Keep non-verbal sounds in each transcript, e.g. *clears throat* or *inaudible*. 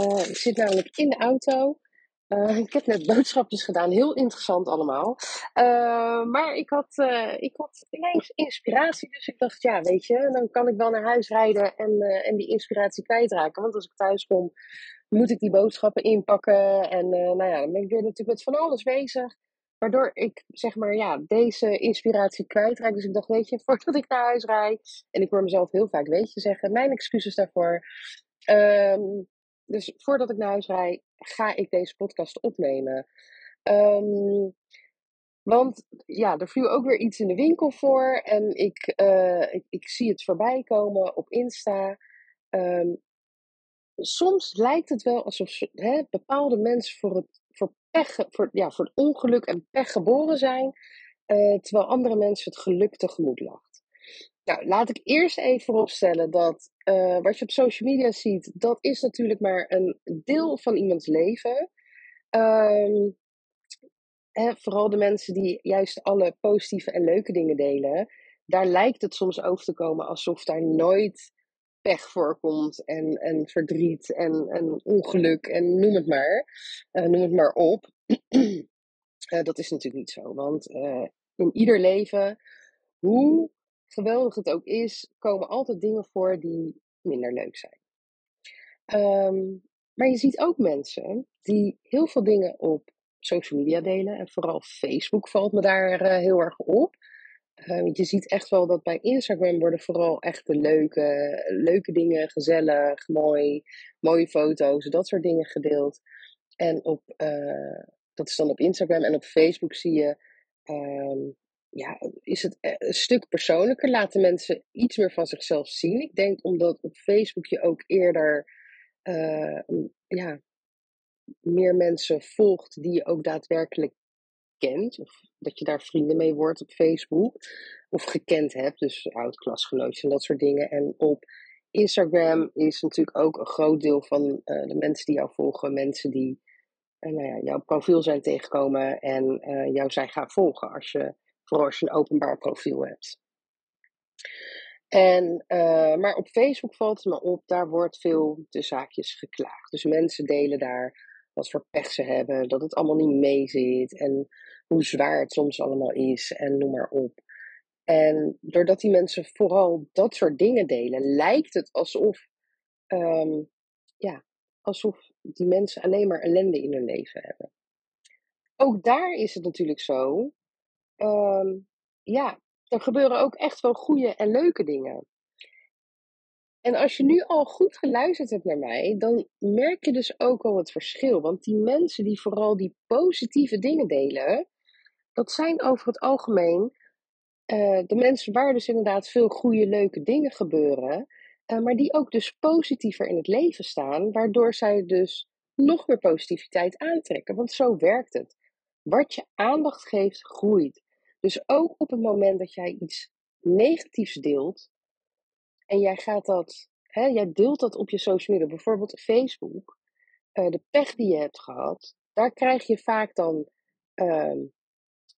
Uh, ik zit namelijk in de auto. Uh, *laughs* ik heb net boodschapjes gedaan, heel interessant allemaal. Uh, maar ik had, ik had ineens inspiratie, dus ik dacht, ja, weet je, dan kan ik wel naar huis rijden en, en die inspiratie kwijtraken. Want als ik thuis kom, moet ik die boodschappen inpakken. En nou ja, dan ben ik weer natuurlijk met van alles bezig. Waardoor ik zeg maar ja, deze inspiratie kwijtraak. Dus ik dacht, weet je, *laughs* voordat ik naar huis rijd. En ik hoor mezelf heel vaak weet je zeggen. Mijn excuses daarvoor. Um, dus voordat ik naar huis rijd, ga ik deze podcast opnemen. Um, want ja, er viel ook weer iets in de winkel voor. En ik, uh, ik, zie het voorbij komen op Insta. Um, soms lijkt het wel alsof hè, bepaalde mensen voor het, voor, pech, voor, ja, voor ongeluk en pech geboren zijn. Uh, terwijl andere mensen het geluk tegemoet lacht. Nou, laat ik eerst even vooropstellen dat uh, wat je op social media ziet, dat is natuurlijk maar een deel van iemands leven. Um, hè, vooral de mensen die juist alle positieve en leuke dingen delen, daar lijkt het soms over te komen alsof daar nooit pech voorkomt en, en verdriet en, en ongeluk en noem het maar. Uh, noem het maar op. uh, *clears throat* dat is natuurlijk niet zo, want in ieder leven, hoe geweldig het ook is, komen altijd dingen voor die minder leuk zijn. Um, maar je ziet ook mensen die heel veel dingen op social media delen. En vooral Facebook valt me daar uh, heel erg op. Uh, je ziet echt wel dat bij Instagram worden vooral echt de leuke, leuke dingen, gezellig, mooi, mooie foto's, dat soort dingen gedeeld. En op, uh, dat is dan op Instagram en op Facebook zie je um, ja, is het eh, een stuk persoonlijker. Laten mensen iets meer van zichzelf zien. Ik denk omdat op Facebook je ook eerder uh, ja, meer mensen volgt die je ook daadwerkelijk kent. Of dat je daar vrienden mee wordt op Facebook. Of gekend hebt, dus oud-klasgenootjes en dat soort dingen. En op Instagram is natuurlijk ook een groot deel van uh, de mensen die jou volgen, mensen die uh, nou ja, jouw profiel zijn tegengekomen en jou zijn gaan volgen. Als je Vooral als je een openbaar profiel hebt. En, uh, maar op Facebook valt het me op, daar wordt veel de zaakjes geklaagd. Dus mensen delen daar wat voor pech ze hebben, dat het allemaal niet meezit en hoe zwaar het soms allemaal is en noem maar op. En doordat die mensen vooral dat soort dingen delen, lijkt het alsof, um, ja, alsof die mensen alleen maar ellende in hun leven hebben. Ook daar is het natuurlijk zo um, ja, er gebeuren ook echt wel goede en leuke dingen. En als je nu al goed geluisterd hebt naar mij, dan merk je dus ook al het verschil. Want die mensen die vooral die positieve dingen delen, dat zijn over het algemeen uh, de mensen waar dus inderdaad veel goede, leuke dingen gebeuren. Uh, maar die ook dus positiever in het leven staan, waardoor zij dus nog meer positiviteit aantrekken. Want zo werkt het. Wat je aandacht geeft, groeit. Dus ook op het moment dat jij iets negatiefs deelt en jij gaat dat, hè, jij deelt dat op je social media, bijvoorbeeld Facebook, uh, de pech die je hebt gehad, daar krijg je vaak dan uh,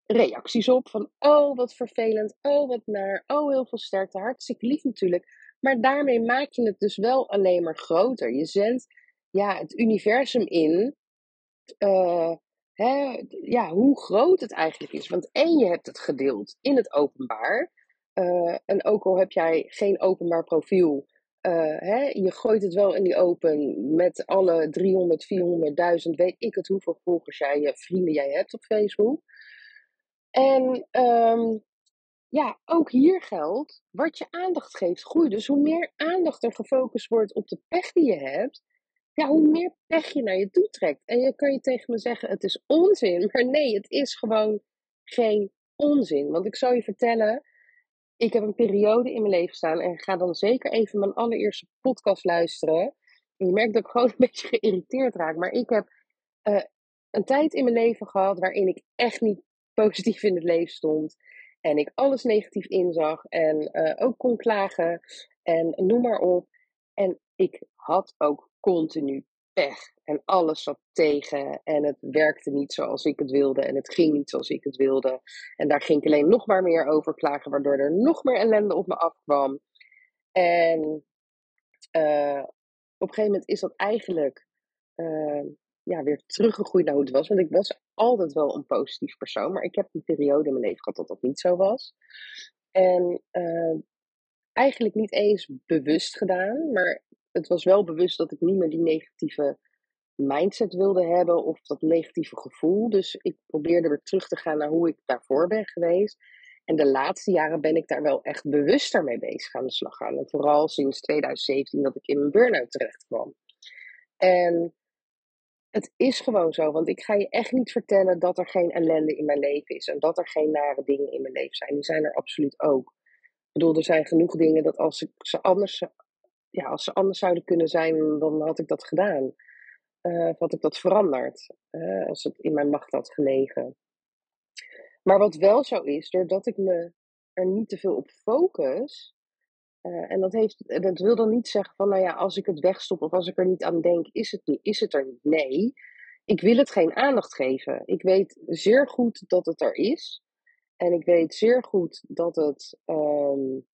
reacties op van, oh wat vervelend, oh wat naar, oh heel veel sterkte, hartstikke lief natuurlijk. Maar daarmee maak je het dus wel alleen maar groter. Je zendt ja, het universum in. Uh, hè, ja, hoe groot het eigenlijk is. Want één, je hebt het gedeeld in het openbaar. Uh, en ook al heb jij geen openbaar profiel, uh, hè, je gooit het wel in die open met alle 300, 400.000, weet ik het hoeveel volgers jij, je vrienden jij hebt op Facebook. En um, ja, ook hier geldt, wat je aandacht geeft groeit. Dus hoe meer aandacht er gefocust wordt op de pech die je hebt, ja, hoe meer pech je naar je toe trekt. En je kan je tegen me zeggen, het is onzin. Maar nee, het is gewoon geen onzin. Want ik zal je vertellen, ik heb een periode in mijn leven staan en ga dan zeker even mijn allereerste podcast luisteren. je merkt dat ik gewoon *laughs* een beetje geïrriteerd raak. Maar ik heb uh, een tijd in mijn leven gehad waarin ik echt niet positief in het leven stond. En ik alles negatief inzag en uh, ook kon klagen en noem maar op. En ik had ook continu pech en alles zat tegen en het werkte niet zoals ik het wilde en het ging niet zoals ik het wilde. En daar ging ik alleen nog maar meer over klagen, waardoor er nog meer ellende op me afkwam. En uh, op een gegeven moment is dat eigenlijk uh, ja, weer teruggegroeid naar hoe het was. Want ik was altijd wel een positief persoon, maar ik heb een periode in mijn leven gehad dat dat niet zo was. En uh, eigenlijk niet eens bewust gedaan, maar het was wel bewust dat ik niet meer die negatieve mindset wilde hebben of dat negatieve gevoel. Dus ik probeerde weer terug te gaan naar hoe ik daarvoor ben geweest. En de laatste jaren ben ik daar wel echt bewuster mee bezig aan de slag gaan. En vooral sinds 2017 dat ik in een burn-out terecht kwam. En het is gewoon zo, want ik ga je echt niet vertellen dat er geen ellende in mijn leven is. En dat er geen nare dingen in mijn leven zijn. Die zijn er absoluut ook. Ik bedoel, er zijn genoeg dingen dat als ik ze anders, ja, als ze anders zouden kunnen zijn, dan had ik dat gedaan. Uh, had ik dat veranderd. Uh, als het in mijn macht had gelegen. Maar wat wel zo is, doordat ik me er niet te veel op focus. Uh, en dat, heeft, dat wil dan niet zeggen van, nou ja, als ik het wegstop of als ik er niet aan denk, is het, niet, is het er niet. Nee, ik wil het geen aandacht geven. Ik weet zeer goed dat het er is. En ik weet zeer goed dat het. Um,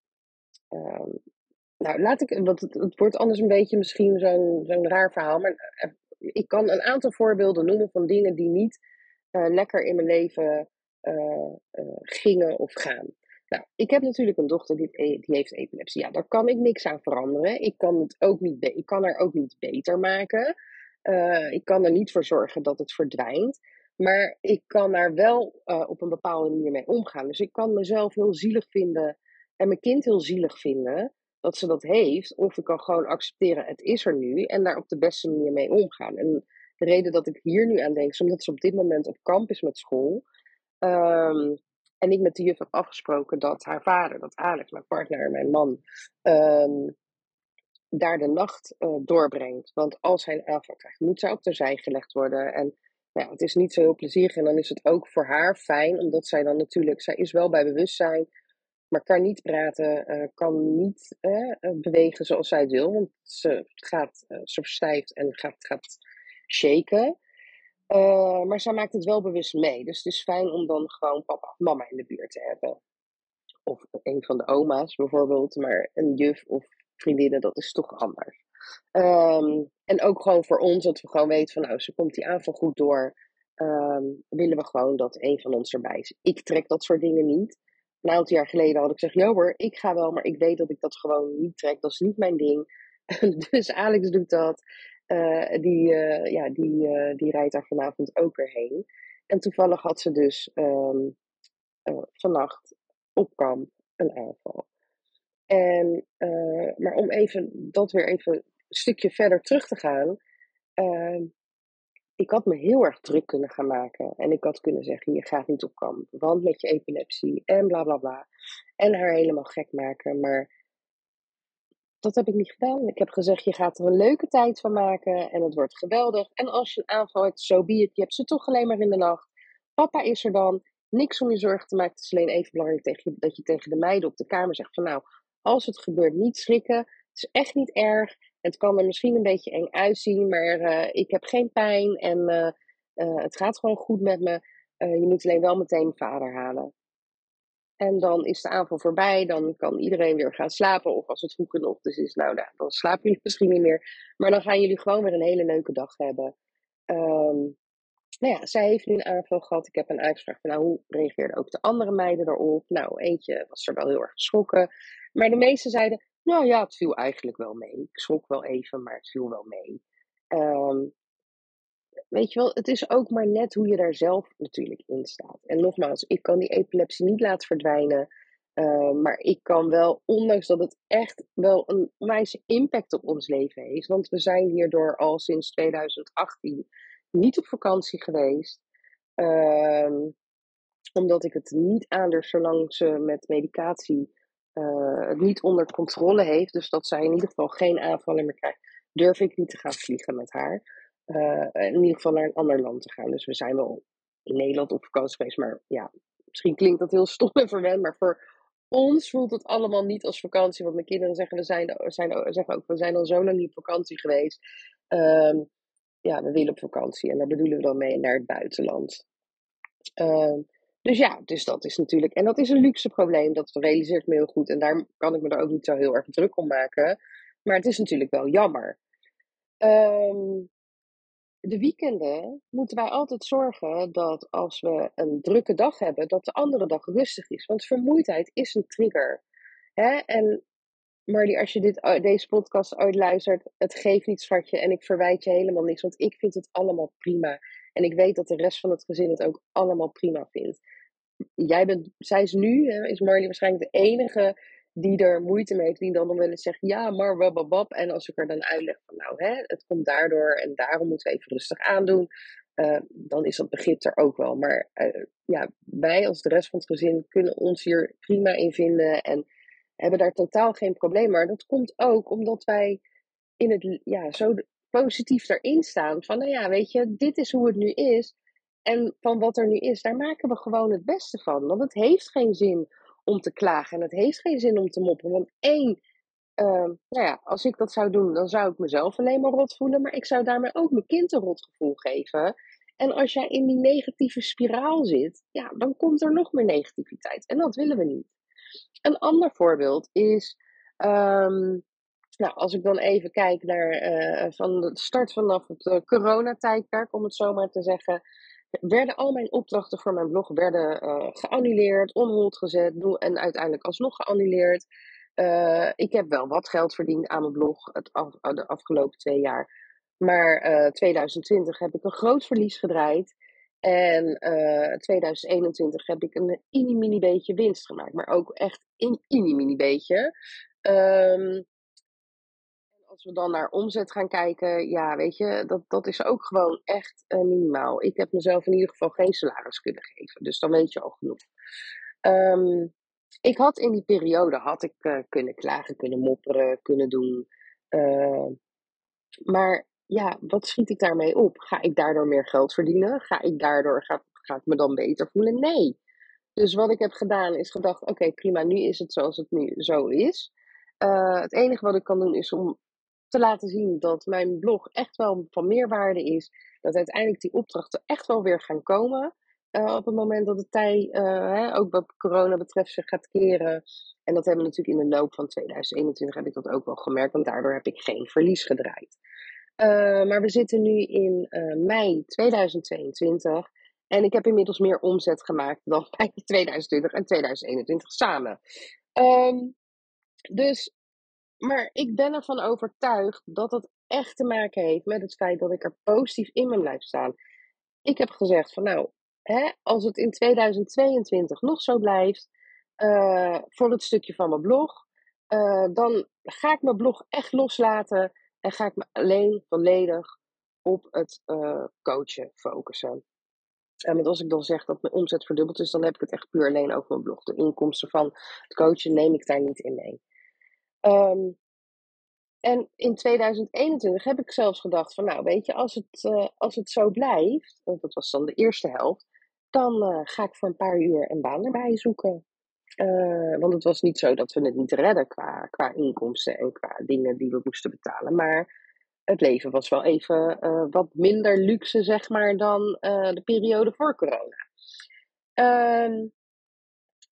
nou, laat ik. Want het, wordt anders een beetje misschien zo'n raar verhaal. Maar ik kan een aantal voorbeelden noemen van dingen die niet uh, lekker in mijn leven uh, gingen of gaan. Nou, ik heb natuurlijk een dochter die, die heeft epilepsie. Ja, daar kan ik niks aan veranderen. Ik kan, het ook niet ik kan haar ook niet beter maken. Ik kan er niet voor zorgen dat het verdwijnt. Maar ik kan daar wel op een bepaalde manier mee omgaan. Dus ik kan mezelf heel zielig vinden en mijn kind heel zielig vinden dat ze dat heeft. Of ik kan gewoon accepteren, het is er nu. En daar op de beste manier mee omgaan. En de reden dat ik hier nu aan denk, is omdat ze op dit moment op kamp is met school. Um, en ik met de juf heb afgesproken dat haar vader, dat Alex, mijn partner, mijn man, um, daar de nacht uh, doorbrengt. Want als hij een aanval krijgt, moet zij op terzij gelegd worden. En nou het is niet zo heel plezierig. En dan is het ook voor haar fijn, omdat zij dan natuurlijk, zij is wel bij bewustzijn, maar kan niet praten, uh, kan niet uh, bewegen zoals zij het wil. Want ze, gaat, ze verstijft en gaat, gaat shaken. Maar zij maakt het wel bewust mee. Dus het is fijn om dan gewoon papa of mama in de buurt te hebben. Of een van de oma's bijvoorbeeld. Maar een juf of vriendinnen, dat is toch anders. Um, en ook gewoon voor ons, dat we gewoon weten van nou, ze komt die aanval goed door. Um, willen we gewoon dat een van ons erbij is. Ik trek dat soort dingen niet. Een aantal jaar geleden had ik gezegd, joh hoor, ik ga wel, maar ik weet dat ik dat gewoon niet trek. Dat is niet mijn ding. *laughs* dus Alex doet dat. Uh, die, uh, ja, die, uh, die rijdt daar vanavond ook weer heen. En toevallig had ze dus um, vannacht op kamp een aanval. En, maar om even dat weer even een stukje verder terug te gaan. Ik had me heel erg druk kunnen gaan maken. En ik had kunnen zeggen: je gaat niet op kamp, want met je epilepsie en bla bla bla. En haar helemaal gek maken. Maar dat heb ik niet gedaan. Ik heb gezegd, je gaat er een leuke tijd van maken en het wordt geweldig. En als je een aanval hebt, zo so je hebt ze toch alleen maar in de nacht. Papa is er dan, niks om je zorgen te maken. Het is alleen even belangrijk tegen dat je tegen de meiden op de kamer zegt van nou, als het gebeurt, niet schrikken. Het is echt niet erg. Het kan er misschien een beetje eng uitzien, maar uh, ik heb geen pijn en uh, uh, het gaat gewoon goed met me. je moet alleen wel meteen vader halen. En dan is de avond voorbij, dan kan iedereen weer gaan slapen. Of als het vroeg genoeg is, nou, nou, dan slapen jullie *laughs* misschien niet meer. Maar dan gaan jullie gewoon weer een hele leuke dag hebben. Um, nou ja, zij heeft nu een aanval gehad. Ik heb een uitvraag van, nou, hoe reageerden ook de andere meiden erop? Nou, eentje was er wel heel erg geschrokken. Maar de meeste zeiden, nou ja, het viel eigenlijk wel mee. Ik schrok wel even, maar het viel wel mee. Um, weet je wel, het is ook maar net hoe je daar zelf natuurlijk in staat. En nogmaals, ik kan die epilepsie niet laten verdwijnen. Uh, maar ik kan wel, ondanks dat het echt wel een wijze impact op ons leven heeft. Want we zijn hierdoor al sinds 2018 niet op vakantie geweest. Uh, omdat ik het niet aandurf zolang ze met medicatie het niet onder controle heeft. Dus dat zij in ieder geval geen aanvallen meer krijgt durf ik niet te gaan vliegen met haar. Uh, in ieder geval naar een ander land te gaan. Dus we zijn wel in Nederland op vakantie geweest. Maar ja, misschien klinkt dat heel stom en verwend. Maar voor ons voelt het allemaal niet als vakantie. Want mijn kinderen zeggen, we zijn, zijn, zeggen ook, we zijn al zo lang niet op vakantie geweest. Uh, ja, we willen op vakantie. En daar bedoelen we dan mee naar het buitenland. Uh, dus ja, dus dat is natuurlijk. En dat is een luxe probleem. Dat realiseert me heel goed. En daar kan ik me er ook niet zo heel erg druk om maken. Maar het is natuurlijk wel jammer. Um, de weekenden moeten wij altijd zorgen dat als we een drukke dag hebben, dat de andere dag rustig is. Want vermoeidheid is een trigger. Hè? En Marley, als je dit, deze podcast uitluistert, het geeft niet, schatje. En ik verwijt je helemaal niks, want ik vind het allemaal prima. En ik weet dat de rest van het gezin het ook allemaal prima vindt. Jij bent, zij is nu, hè, is Marley waarschijnlijk de enige die er moeite mee heeft, die dan, dan wel eens zegt, ja, maar bababab. En als ik er dan uitleg van, nou, hè, het komt daardoor en daarom moeten we even rustig aandoen, uh, dan is dat begrip er ook wel. Maar uh, ja, wij als de rest van het gezin kunnen ons hier prima in vinden en hebben daar totaal geen probleem. Maar dat komt ook omdat wij in het, ja, zo positief erin staan. Van, nou ja, weet je, dit is hoe het nu is. En van wat er nu is, daar maken we gewoon het beste van. Want het heeft geen zin om te klagen. En het heeft geen zin om te mopperen. Want één, uh, nou ja, als ik dat zou doen, dan zou ik mezelf alleen maar rot voelen. Maar ik zou daarmee ook mijn kind een rot gevoel geven. En als jij in die negatieve spiraal zit, ja, dan komt er nog meer negativiteit. En dat willen we niet. Een ander voorbeeld is, um, nou, als ik dan even kijk naar uh, van de start vanaf het uh, coronatijdperk, om het zo maar te zeggen werden al mijn opdrachten voor mijn blog werden, uh, geannuleerd, onhold gezet en uiteindelijk alsnog geannuleerd. Uh, ik heb wel wat geld verdiend aan mijn blog het af, de afgelopen twee jaar. Maar uh, eh, 2020 heb ik een groot verlies gedraaid. En 2021 heb ik een mini-mini beetje winst gemaakt. Maar ook echt een mini-mini beetje. Um, we dan naar omzet gaan kijken, ja, weet je, dat, dat is ook gewoon echt uh, minimaal. Ik heb mezelf in ieder geval geen salaris kunnen geven. Dus dan weet je al genoeg. Um, ik had in die periode had ik uh, kunnen klagen, kunnen mopperen, kunnen doen. Uh, maar ja, wat schiet ik daarmee op? Ga ik daardoor meer geld verdienen? Ga ik daardoor, ga, ik me dan beter voelen? Nee. Dus wat ik heb gedaan is gedacht, oké prima, nu is het zoals het nu zo is. Het enige wat ik kan doen is om te laten zien dat mijn blog echt wel van meerwaarde is. Dat uiteindelijk die opdrachten echt wel weer gaan komen. Uh, op het moment dat de tij, hè, ook wat corona betreft, zich gaat keren. En dat hebben we natuurlijk in de loop van 2021 heb ik dat ook wel gemerkt, want daardoor heb ik geen verlies gedraaid. Uh, maar we zitten nu in mei 2022 en ik heb inmiddels meer omzet gemaakt dan *laughs* bij 2020 en 2021 samen. Um, dus maar ik ben ervan overtuigd dat het echt te maken heeft met het feit dat ik er positief in ben blijven staan. Ik heb gezegd van nou, hè, als het in 2022 nog zo blijft, uh, voor het stukje van mijn blog, uh, dan ga ik mijn blog echt loslaten en ga ik me alleen volledig op het uh, coachen focussen. En als ik dan zeg dat mijn omzet verdubbeld is, dan heb ik het echt puur alleen over mijn blog. De inkomsten van het coachen neem ik daar niet in mee. Um, en in 2021 heb ik zelfs gedacht van nou weet je, als het, uh, als het zo blijft, want dat was dan de eerste helft, dan uh, ga ik voor een paar uur een baan erbij zoeken. Uh, want het was niet zo dat we het niet redden qua, qua inkomsten en qua dingen die we moesten betalen. Maar het leven was wel even wat minder luxe, zeg maar, dan de periode voor corona. Ehm,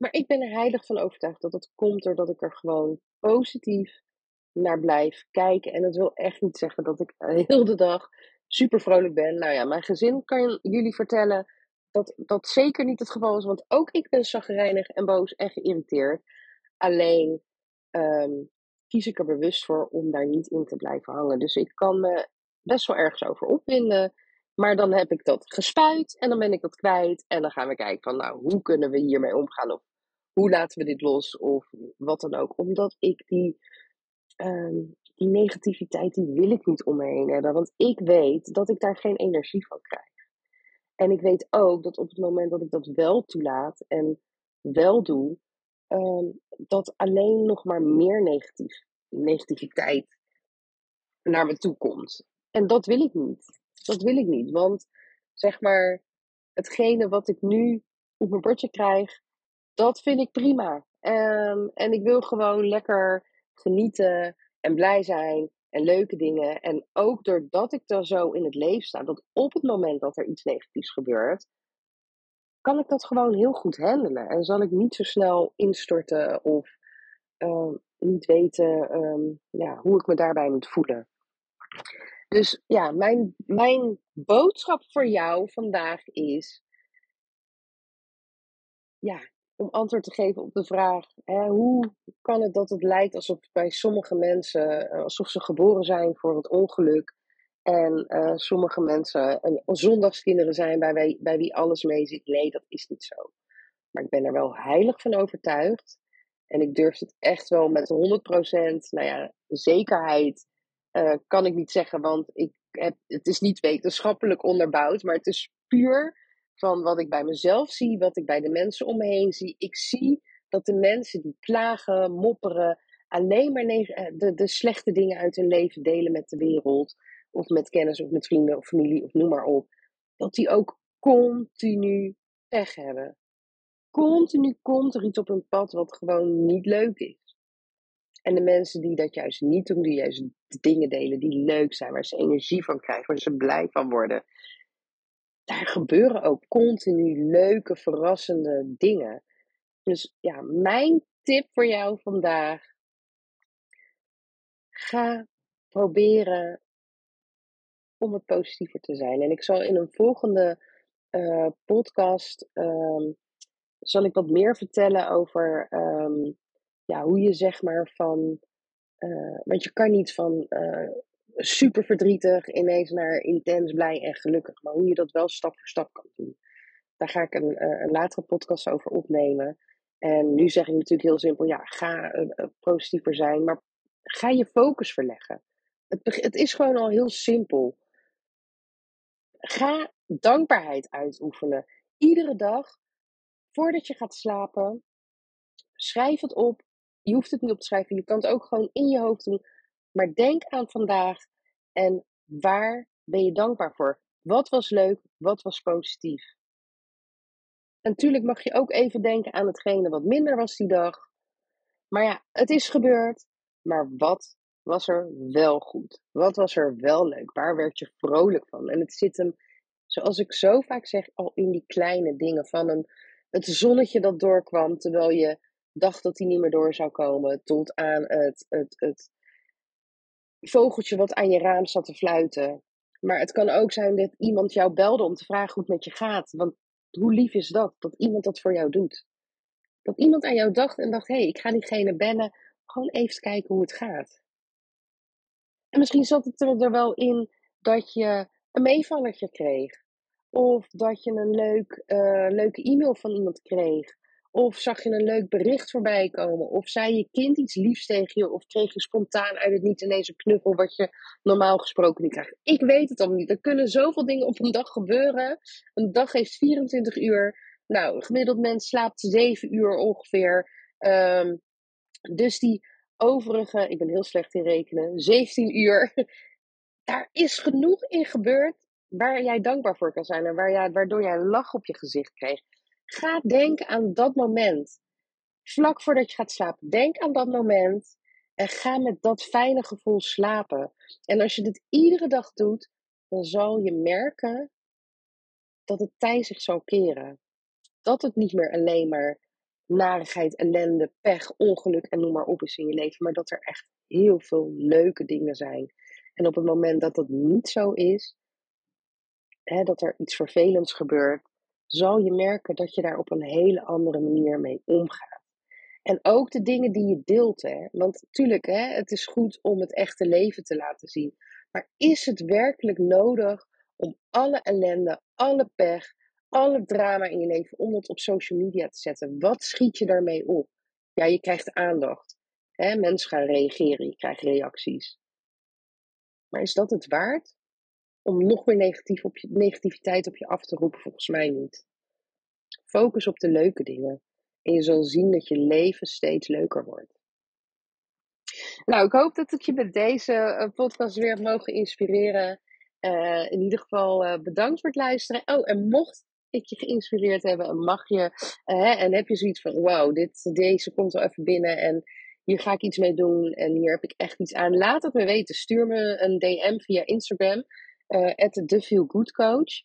maar ik ben er heilig van overtuigd dat het komt doordat ik er gewoon positief naar blijf kijken. En dat wil echt niet zeggen dat ik *laughs* heel de dag super vrolijk ben. Nou ja, mijn gezin kan jullie vertellen dat dat zeker niet het geval is. Want ook ik ben chagrijnig en boos en geïrriteerd. Alleen um, kies ik er bewust voor om daar niet in te blijven hangen. Dus ik kan me best wel ergens over opwinden. Maar dan heb ik dat gespuit en dan ben ik dat kwijt. En dan gaan we kijken van nou, hoe kunnen we hiermee omgaan? Hoe laten we dit los? Of wat dan ook. Omdat ik die, um, die negativiteit, die wil ik niet om me heen hebben. Want ik weet dat ik daar geen energie van krijg. En ik weet ook dat op het moment dat ik dat wel toelaat en wel doe, um, dat alleen nog maar meer negatief, negativiteit naar me toe komt. En dat wil ik niet. Dat wil ik niet. Want zeg maar, hetgene wat ik nu op mijn bordje krijg, dat vind ik prima. Um, en ik wil gewoon lekker genieten en blij zijn en leuke dingen. En ook doordat ik dan zo in het leven sta, dat op het moment dat er iets negatiefs gebeurt, kan ik dat gewoon heel goed handelen. En zal ik niet zo snel instorten of uh, niet weten um, ja, hoe ik me daarbij moet voelen. Dus ja, mijn, mijn boodschap voor jou vandaag is. Ja, om antwoord te geven op de vraag: hè, hoe kan het dat het lijkt alsof bij sommige mensen, eh, alsof ze geboren zijn voor het ongeluk, en uh, sommige mensen uh, zondagskinderen zijn bij, bij, bij wie alles mee zit? Nee, dat is niet zo. Maar ik ben er wel heilig van overtuigd. En ik durf het echt wel met 100% nou ja, zekerheid, uh, kan ik niet zeggen, want ik heb, het is niet wetenschappelijk onderbouwd, maar het is puur van wat ik bij mezelf zie, wat ik bij de mensen om me heen zie. Ik zie dat de mensen die klagen, mopperen, alleen maar de, de slechte dingen uit hun leven delen met de wereld, of met kennis, of met vrienden of familie, of noem maar op, dat die ook continu pech hebben. Continu komt er iets op hun pad wat gewoon niet leuk is. En de mensen die dat juist niet doen, die juist dingen delen die leuk zijn, waar ze energie van krijgen, waar ze blij van worden, daar gebeuren ook continu leuke, verrassende dingen. Dus ja, mijn tip voor jou vandaag. Ga proberen om het positiever te zijn. En ik zal in een volgende uh, podcast um, zal ik wat meer vertellen over um, ja, hoe je zeg maar van. Uh, want je kan niet van uh, super verdrietig ineens naar intens blij en gelukkig. Maar hoe je dat wel stap voor stap kan doen. Daar ga ik een, een latere podcast over opnemen. En nu zeg ik natuurlijk heel simpel: ja, ga uh, positiever zijn. Maar ga je focus verleggen. Het, het is gewoon al heel simpel. Ga dankbaarheid uitoefenen. Iedere dag, voordat je gaat slapen, schrijf het op. Je hoeft het niet op te schrijven, je kan het ook gewoon in je hoofd doen. Maar denk aan vandaag en waar ben je dankbaar voor? Wat was leuk? Wat was positief? Natuurlijk mag je ook even denken aan hetgene wat minder was die dag. Maar ja, het is gebeurd. Maar wat was er wel goed? Wat was er wel leuk? Waar werd je vrolijk van? En het zit hem, zoals ik zo vaak zeg, al in die kleine dingen. Van een, het zonnetje dat doorkwam terwijl je dacht dat hij niet meer door zou komen. Tot aan het, het, het vogeltje wat aan je raam zat te fluiten. Maar het kan ook zijn dat iemand jou belde om te vragen hoe het met je gaat. Want hoe lief is dat? Dat iemand dat voor jou doet. Dat iemand aan jou dacht en dacht: hé, hey, ik ga diegene bellen. Gewoon even kijken hoe het gaat. En misschien zat het er wel in dat je een meevallertje kreeg. Of dat je een leuk, uh, leuke e-mail van iemand kreeg. Of zag je een leuk bericht voorbij komen? Of zei je kind iets liefs tegen je? Of kreeg je spontaan uit het niet ineens een knuffel wat je normaal gesproken niet krijgt? Ik weet het allemaal niet. Er kunnen zoveel dingen op een dag gebeuren. Een dag heeft 24 uur. Nou, gemiddeld mens slaapt 7 uur ongeveer. Um, dus die overige, ik ben heel slecht in rekenen, 17 uur. *laughs* Daar is genoeg in gebeurd waar jij dankbaar voor kan zijn en waar jij, waardoor jij lach op je gezicht kreeg. Ga denken aan dat moment. Vlak voordat je gaat slapen, denk aan dat moment en ga met dat fijne gevoel slapen. En als je dit iedere dag doet, dan zal je merken dat het tij zich zal keren. Dat het niet meer alleen maar narigheid, ellende, pech, ongeluk en noem maar op is in je leven, maar dat er echt heel veel leuke dingen zijn. En op het moment dat dat niet zo is, hè, dat er iets vervelends gebeurt, zal je merken dat je daar op een hele andere manier mee omgaat. En ook de dingen die je deelt. Hè? Want natuurlijk, hè, het is goed om het echte leven te laten zien. Maar is het werkelijk nodig om alle ellende, alle pech, alle drama in je leven, om dat op social media te zetten? Wat schiet je daarmee op? Ja, je krijgt aandacht. Hè? Mensen gaan reageren, je krijgt reacties. Maar is dat het waard? Om nog meer negatief op je, negativiteit op je af te roepen, volgens mij niet. Focus op de leuke dingen. En je zal zien dat je leven steeds leuker wordt. Nou, ik hoop dat ik je met deze eh, podcast weer heb mogen inspireren. Uh, in ieder geval uh, bedankt voor het luisteren. Oh, en mocht ik je geïnspireerd hebben en mag je, en heb je zoiets van, wow, dit, deze komt wel even binnen en hier ga ik iets mee doen en hier heb ik echt iets aan. Laat het me weten. Stuur me een DM via Instagram, at TheFeelGoodCoach.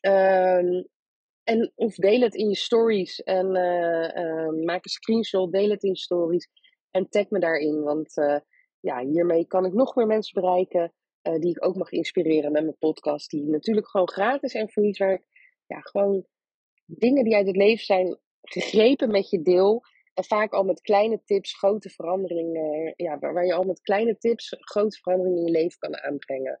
Um, en of deel het in je stories en maak een screenshot, deel het in je stories. En tag me daarin, want uh, ja, hiermee kan ik nog meer mensen bereiken die ik ook mag inspireren met mijn podcast. Die natuurlijk gewoon gratis en voor niets waar ik ja, gewoon dingen die uit het leven zijn gegrepen met je deel. En vaak al met kleine tips, grote veranderingen. Ja, waar je al met kleine tips grote veranderingen in je leven kan aanbrengen.